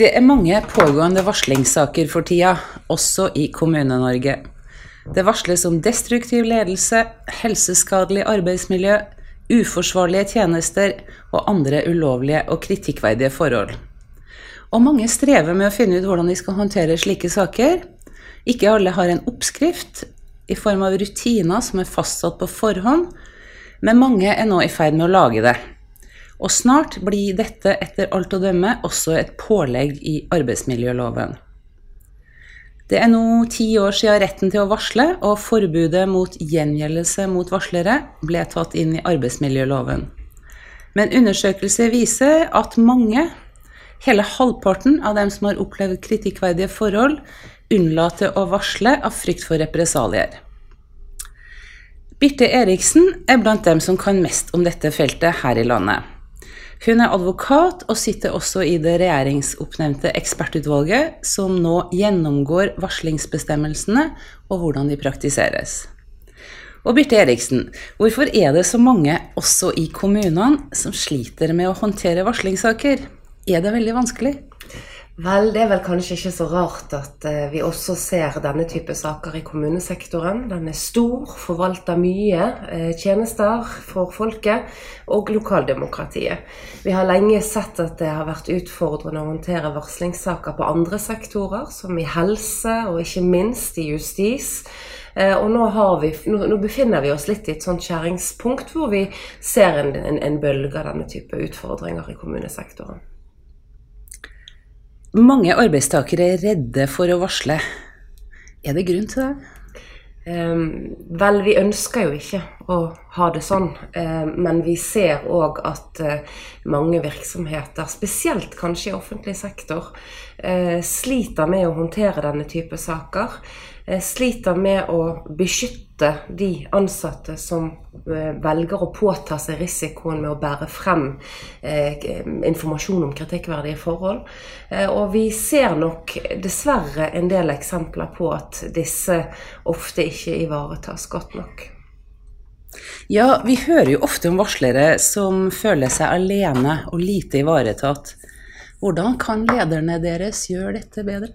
Det er mange pågående varslingssaker for tida, også i Kommune-Norge. Det varsles om destruktiv ledelse, helseskadelig arbeidsmiljø, uforsvarlige tjenester og andre ulovlige og kritikkverdige forhold. Og mange strever med å finne ut hvordan de skal håndtere slike saker. Ikke alle har en oppskrift i form av rutiner som er fastsatt på forhånd, men mange er nå i ferd med å lage det. Og snart blir dette etter alt å dømme også et pålegg i arbeidsmiljøloven. Det er nå ti år siden retten til å varsle og forbudet mot gjengjeldelse mot varslere ble tatt inn i arbeidsmiljøloven. Men undersøkelser viser at mange, hele halvparten av dem som har opplevd kritikkverdige forhold, unnlater å varsle av frykt for represalier. Birte Eriksen er blant dem som kan mest om dette feltet her i landet. Hun er advokat og sitter også i det regjeringsoppnevnte ekspertutvalget som nå gjennomgår varslingsbestemmelsene og hvordan de praktiseres. Og Birte Eriksen, hvorfor er det så mange, også i kommunene, som sliter med å håndtere varslingssaker? Er det veldig vanskelig? Vel, det er vel kanskje ikke så rart at eh, vi også ser denne type saker i kommunesektoren. Den er stor, forvalter mye eh, tjenester for folket og lokaldemokratiet. Vi har lenge sett at det har vært utfordrende å håndtere varslingssaker på andre sektorer, som i helse og ikke minst i justis. Eh, og nå, vi, nå, befinner vi oss litt i et sånt skjæringspunkt hvor vi ser en, en, en bølge av denne type utfordringer i kommunesektoren. Mange arbeidstakere er redde for å varsle. Er det grunn til det? Um, vel, vi ønsker jo ikke å ha det sånn, um, men vi ser òg at uh, mange virksomheter, spesielt kanskje i offentlig sektor, uh, sliter med å håndtere denne type saker. Sliter med å beskytte de ansatte som eh, velger å påta seg risikoen med å bære frem eh, informasjon om kritikkverdige forhold. Eh, og vi ser nok dessverre en del eksempler på at disse ofte ikke ivaretas godt nok. Ja, vi hører jo ofte om varslere som føler seg alene og lite ivaretatt. Hvordan kan lederne deres gjøre dette bedre?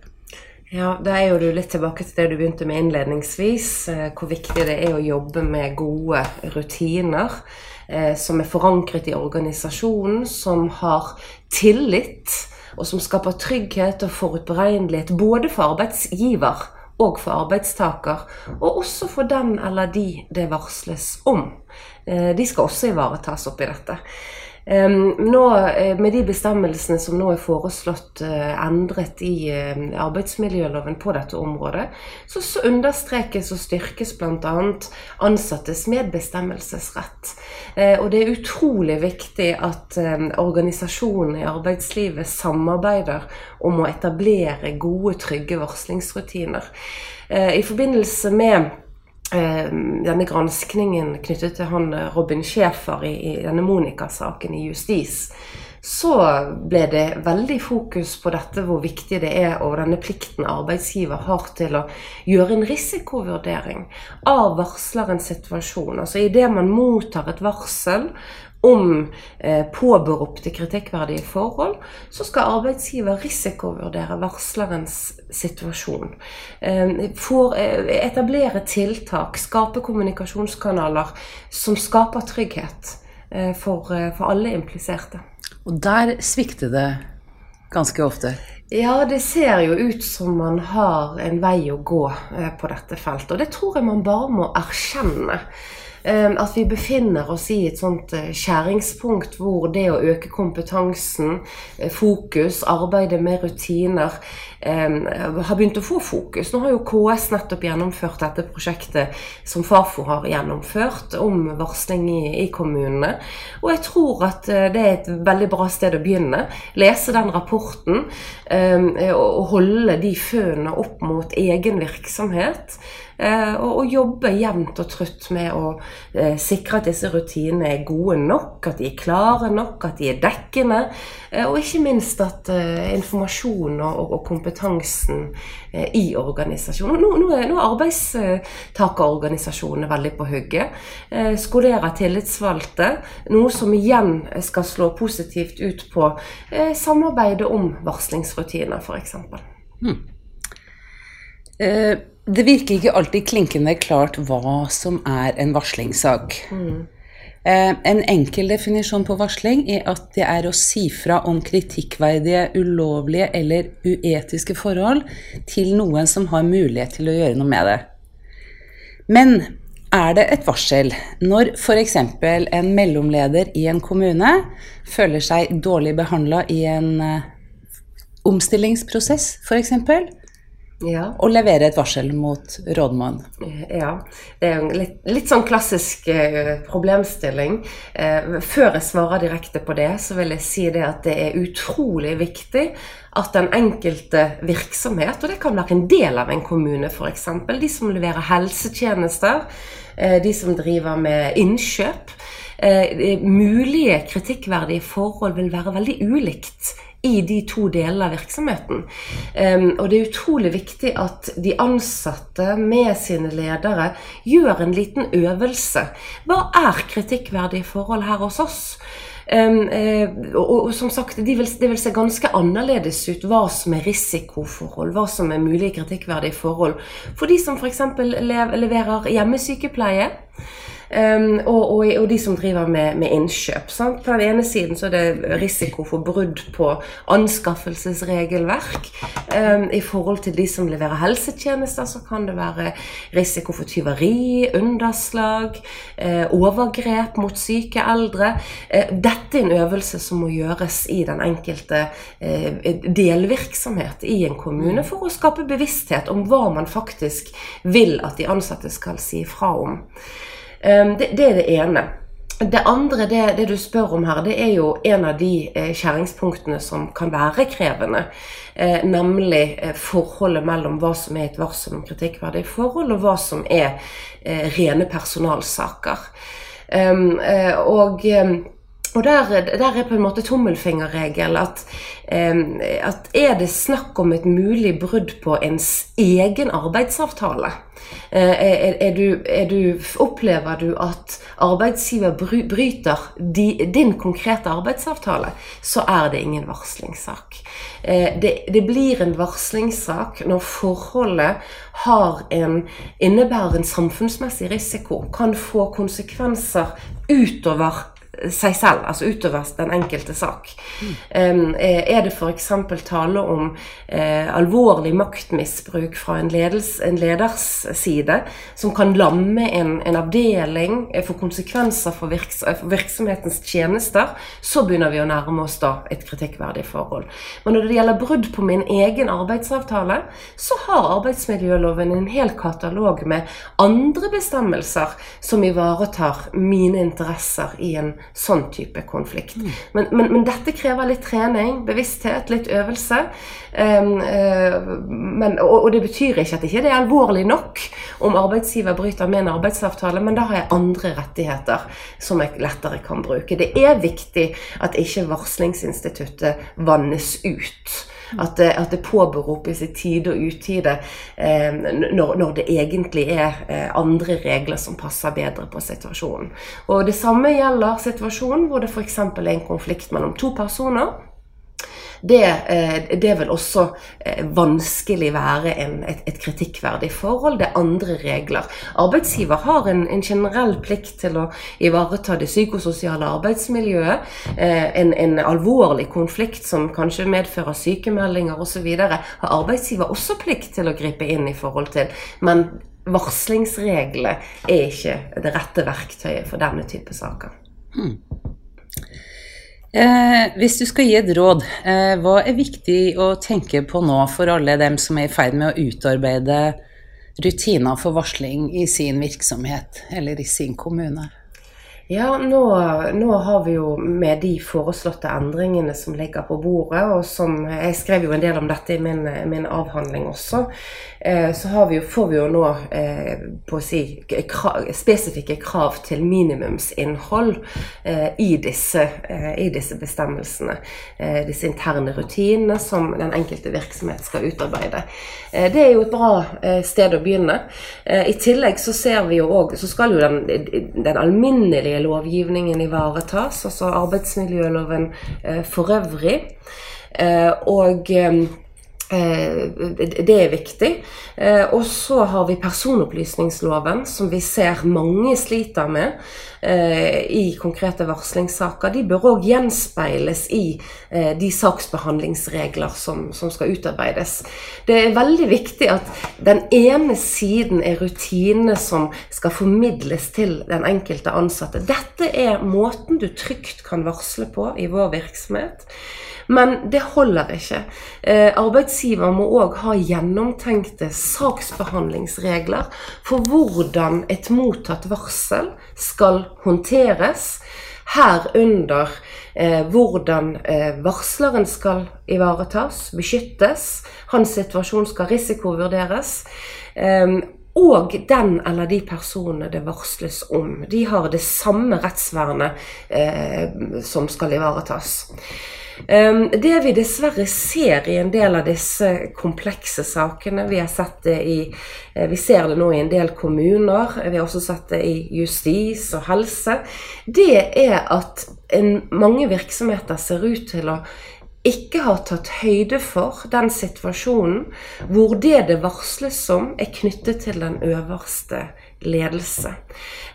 Ja, Da er jo du litt tilbake til det du begynte med innledningsvis. Eh, hvor viktig det er å jobbe med gode rutiner eh, som er forankret i organisasjonen, som har tillit, og som skaper trygghet og forutberegnelighet både for arbeidsgiver og for arbeidstaker, og også for den eller de det varsles om. Eh, de skal også ivaretas oppi dette. Nå, eh, med de bestemmelsene som nå er foreslått eh, endret i eh, arbeidsmiljøloven på dette området, så, understrekes og styrkes bl.a. ansattes medbestemmelsesrett. Og det er utrolig viktig at organisasjonene i arbeidslivet samarbeider om å etablere gode, trygge varslingsrutiner. I forbindelse med denne granskningen knyttet til han eh, Robin Schäfer i, i denne Monica-saken i justis, så ble det veldig fokus på dette hvor viktig det er, og denne plikten arbeidsgiver har til å gjøre en risikovurdering av varslerens situasjon. Altså Idet man mottar et varsel om eh, påberopte kritikkverdige forhold, så skal arbeidsgiver risikovurdere varslerens situasjon. Eh, for, eh, etablere tiltak, skape kommunikasjonskanaler som skaper trygghet eh, for, eh, for alle impliserte. Og der svikter det ganske ofte? Ja, det ser jo ut som man har en vei å gå eh, på dette feltet. Og det tror jeg man bare må erkjenne. Ehm, at vi befinner oss i et sånt eh, skjæringspunkt hvor det å øke kompetansen, eh, fokus, arbeide med rutiner, har begynt å få fokus. Nå har jo KS nettopp gjennomført dette prosjektet som Fafo har gjennomført om varsling i, i kommunene. Og jeg tror at eh, det er et veldig bra sted å begynne. Lese den rapporten ehm, og holde de fønene opp mot egen virksomhet. Eh, og, jobbe jevnt og trutt med å eh, sikre at disse rutinene er gode nok, at de er klare nok, at de er dekkende. Og ikke minst at informasjon og, og, kompetansen eh, i organisasjonen Nå, nå, er, nå er arbeidstakerorganisasjonene veldig på hugget. Eh, skolerer tillitsvalgte, noe som igjen skal slå positivt ut på samarbeidet om varslingsrutiner, f.eks. Hmm. Eh, det virker ikke alltid klinkende klart hva som er en varslingssak. Mm. En enkel definisjon på varsling er at det er å si fra om kritikkverdige, ulovlige eller uetiske forhold til noen som har mulighet til å gjøre noe med det. Men er det et varsel når f.eks. en mellomleder i en kommune føler seg dårlig behandla i en eh, omstillingsprosess, f.eks.? Ja. og levere et varsel mot rådmann. Ja, det er en litt, litt sånn klassisk eh, problemstilling. Eh, før jeg svarer direkte på det, så vil jeg si det at det er utrolig viktig at den enkelte virksomhet, og det kan være en del av en kommune f.eks., de som leverer helsetjenester, eh, de som driver med innkjøp, mulige kritikkverdige forhold vil være veldig ulikt i de to delene av virksomheten. Og det er utrolig viktig at de ansatte med sine ledere gjør en liten øvelse. Hva er kritikkverdige forhold her hos oss? Um, uh, og, og, som sagt, det vil, de vil, se ganske annerledes ut hva som er risikoforhold, hva som er mulige kritikkverdige forhold. For de som f.eks. leverer hjemmesykepleie. Um, og, og, og, de som driver med, med innkjøp. Sant? På den ene siden så er det risiko for brudd på anskaffelsesregelverk. Um, I forhold til de som leverer helsetjenester, så kan det være risiko for tyveri, underslag, uh, overgrep mot syke eldre. Uh, dette er en øvelse som må gjøres i den enkelte uh, delvirksomhet i en kommune for å skape bevissthet om hva man faktisk vil at de ansatte skal si fra om. Ehm, det, det er det ene. Det andre, det, det, du spør om her, det er jo en av de eh, skjæringspunktene som kan være krevende. Eh, nemlig eh, forholdet mellom hva som er et varsel om kritikkverdig forhold, og hva som er rene personalsaker. Um, og og der, der, er på en måte tommelfingerregel at, at, er det snakk om et mulig brudd på ens egen arbeidsavtale? Eh, er, er, du, er, du, opplever du at arbeidsgiver bryter di, din konkrete arbeidsavtale, så er det ingen varslingssak. Eh, det, det, blir en varslingssak når forholdet en, innebærer en samfunnsmessig risiko, kan få konsekvenser utover seg selv, altså utover den enkelte sak. Mm. er det f.eks. tale om eh, alvorlig maktmisbruk fra en, ledels, en, leders side, som kan lamme en, en avdeling, eh, få konsekvenser for, virks, for, virksomhetens tjenester, så begynner vi å nærme oss da et kritikkverdig forhold. Men når det gjelder brudd på min egen arbeidsavtale, så har arbeidsmiljøloven en hel katalog med andre bestemmelser som ivaretar mine interesser i en sånn type konflikt. Mm. Men, men, men, dette krever litt trening, bevissthet, litt øvelse. Um, uh, men, og, og, det betyr ikke at ikke det er alvorlig nok om arbeidsgiver bryter med en arbeidsavtale, men da har jeg andre rettigheter som jeg lettere kan bruke. Det er viktig at ikke varslingsinstituttet vannes ut. At at det påberopes i tide og utide eh, når, når, det egentlig er eh, andre regler som passer bedre på situasjonen. Og Det samme gjelder situasjonen hvor det f.eks. er en konflikt mellom to personer det, eh, det vil også eh, vanskelig være en, et, et, kritikkverdig forhold. Det er andre regler. Arbeidsgiver har en, en generell plikt til å ivareta det psykososiale arbeidsmiljøet. Eh, en, en alvorlig konflikt som kanskje medfører sykemeldinger osv., har arbeidsgiver også plikt til å gripe inn i forhold til. Men varslingsreglene er ikke det rette verktøyet for denne type saker. Hmm. Eh, hvis du skal gi et råd, eh, hva er viktig å tenke på nå for alle dem som er i ferd med å utarbeide rutiner for varsling i sin virksomhet eller i sin kommune? Ja, nå, nå, har vi jo med de foreslåtte endringene som ligger på bordet, og som Jeg skrev jo en del om dette i min, min avhandling også. Eh, så vi jo, får vi jo nå eh, si, krav, spesifikke krav til minimumsinnhold eh, i, disse, eh, i, disse, bestemmelsene. Eh, disse interne rutinene som den enkelte virksomhet skal utarbeide. Eh, det er jo et bra sted å begynne. I tillegg så ser vi jo òg Så skal jo den, den alminnelige lovgivningen ivaretas, altså arbeidsmiljøloven for øvrig. Og det er viktig. Og så har vi personopplysningsloven, som vi ser mange sliter med i konkrete varslingssaker. De bør òg gjenspeiles i de saksbehandlingsregler som, som, skal utarbeides. Det er veldig viktig at den ene siden er rutinene som skal formidles til den enkelte ansatte. Dette er måten du trygt kan varsle på i vår virksomhet. Men det holder ikke. Eh, arbeidsgiver må òg ha gjennomtenkte saksbehandlingsregler for hvordan et mottatt varsel skal håndteres. Herunder eh, hvordan eh, varsleren skal ivaretas, beskyttes. Hans situasjon skal risikovurderes. Eh, og den eller de personene det varsles om. De har det samme rettsvernet eh, som skal ivaretas. Ehm, det vi dessverre ser i en del av disse komplekse sakene Vi har sett det i eh, Vi ser det nå i en del kommuner. Vi har også sett det i justis og helse. Det er at en, mange virksomheter ser ut til å ikke har tatt høyde for den situasjonen hvor det det varsles om, er knyttet til den øverste ledelse.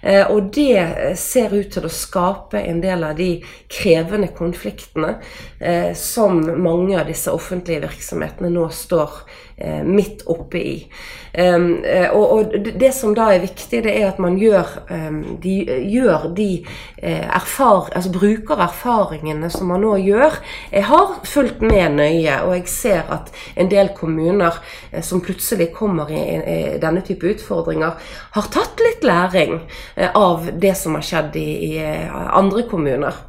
Eh, og det ser ut til å skape en del av de krevende konfliktene eh, som mange av disse offentlige virksomhetene nå står eh, midt oppe i. Og, det som da er viktig, det er at man gjør de, gjør de erfar, altså bruker erfaringene som man nå gjør. Jeg har fulgt med nøye, og jeg ser at en del kommuner som plutselig kommer i, denne type utfordringer, har tatt litt læring uh, av det som har skjedd i, i andre kommuner.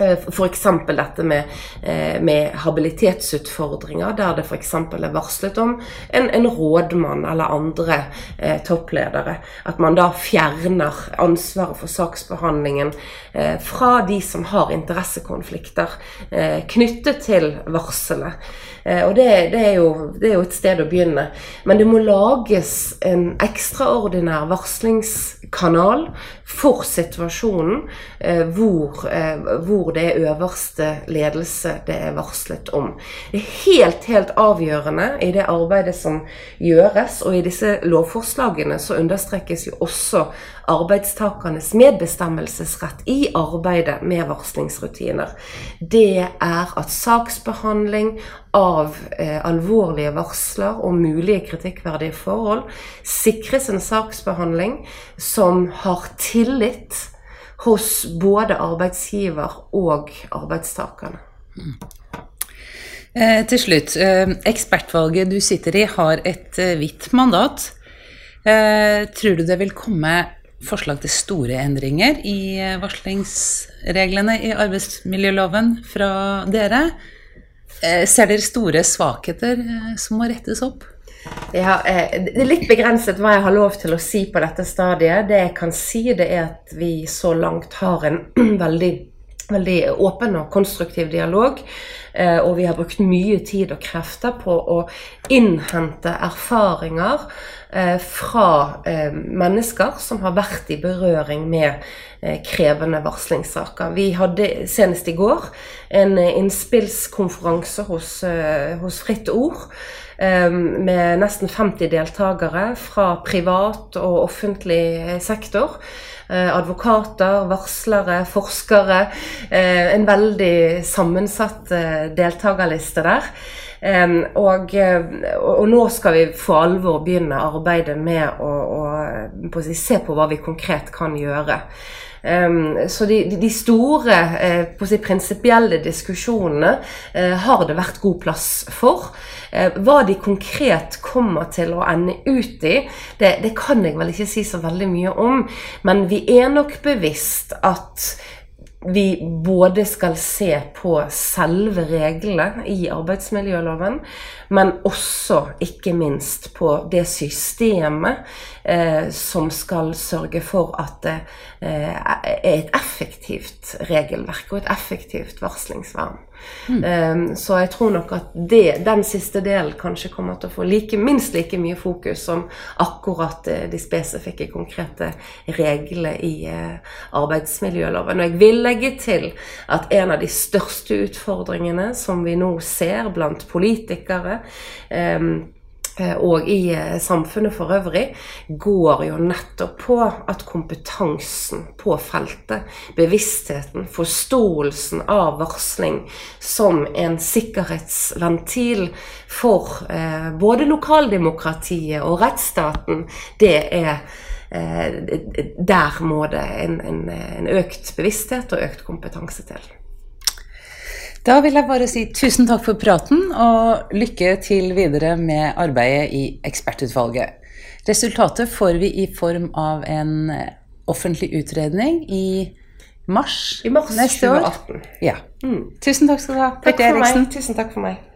Eh, f.eks. dette med, eh, med, habilitetsutfordringer, der det f.eks. er varslet om en, en, rådmann eller andre eh, toppledere. At man da fjerner ansvaret for saksbehandlingen eh, fra de som har interessekonflikter eh, knyttet til varselet. Eh, og det, det, er jo, det, er jo, et sted å begynne. Men det må lages en ekstraordinær varslingskanal for situasjonen hvor, hvor hvor det er øverste ledelse det er varslet om. Det er helt, helt avgjørende i det arbeidet som gjøres, og i disse lovforslagene så understrekes jo også arbeidstakernes medbestemmelsesrett i arbeidet med varslingsrutiner. Det er at saksbehandling av eh, alvorlige varsler og mulige kritikkverdige forhold sikres en saksbehandling som har tillit hos både arbeidsgiver og arbeidstakerne. Eh, til slutt, eh, ekspertvalget du sitter i har et eh, hvitt mandat. Eh, tror du det vil komme forslag til store endringer i eh, varslingsreglene i arbeidsmiljøloven fra dere? Eh, ser dere store svakheter som må rettes opp? Ja, eh, det er litt begrenset hva jeg har lov til å si på dette stadiet. Det jeg kan si, det er at vi så langt har en veldig, veldig åpen og konstruktiv dialog. Eh, og vi har brukt mye tid og krefter på å innhente erfaringer eh, fra mennesker som har vært i berøring med krevende varslingssaker. Vi hadde senest i går en innspillskonferanse hos, hos Fritt Ord med nesten 50 deltakere fra privat og offentlig sektor. Eh, advokater, varslere, forskere. Eh, en veldig sammensatt eh, deltakerliste der. Ehm, og, og, nå skal vi for alvor begynne arbeidet med å, å på se på hva vi konkret kan gjøre. Um, så de, de, store eh, si, prinsipielle diskusjonene eh, har det vært god plass for. Eh, hva de konkret kommer til å ende ut i, det, det kan jeg vel ikke si så veldig mye om. Men vi er nok bevisst at vi både skal se på selve reglene i arbeidsmiljøloven, men også, ikke minst, på det systemet eh, som skal sørge for at det eh, er et effektivt regelverk og et effektivt varslingsvern. Mm. Um, så jeg tror nok at det, den siste delen kanskje kommer til å få like, minst like mye fokus som akkurat uh, de spesifikke, konkrete reglene i eh, arbeidsmiljøloven. Og jeg vil legge til at en av de største utfordringene som vi nå ser blant politikere Eh, og i eh, samfunnet for øvrig, går jo nettopp på at kompetansen på feltet, bevisstheten, forståelsen av varsling som en sikkerhetsventil for eh, både lokaldemokratiet og rettsstaten, det er Der må det en, en, en økt bevissthet og økt kompetanse til. Da vil jeg bare si tusen takk for praten, og lykke til videre med arbeidet i ekspertutvalget. Resultatet får vi i form av en offentlig utredning i mars, I mars neste 2018. år. Ja. Mm. Tusen takk skal du ha, Takk for meg. Tusen takk for meg.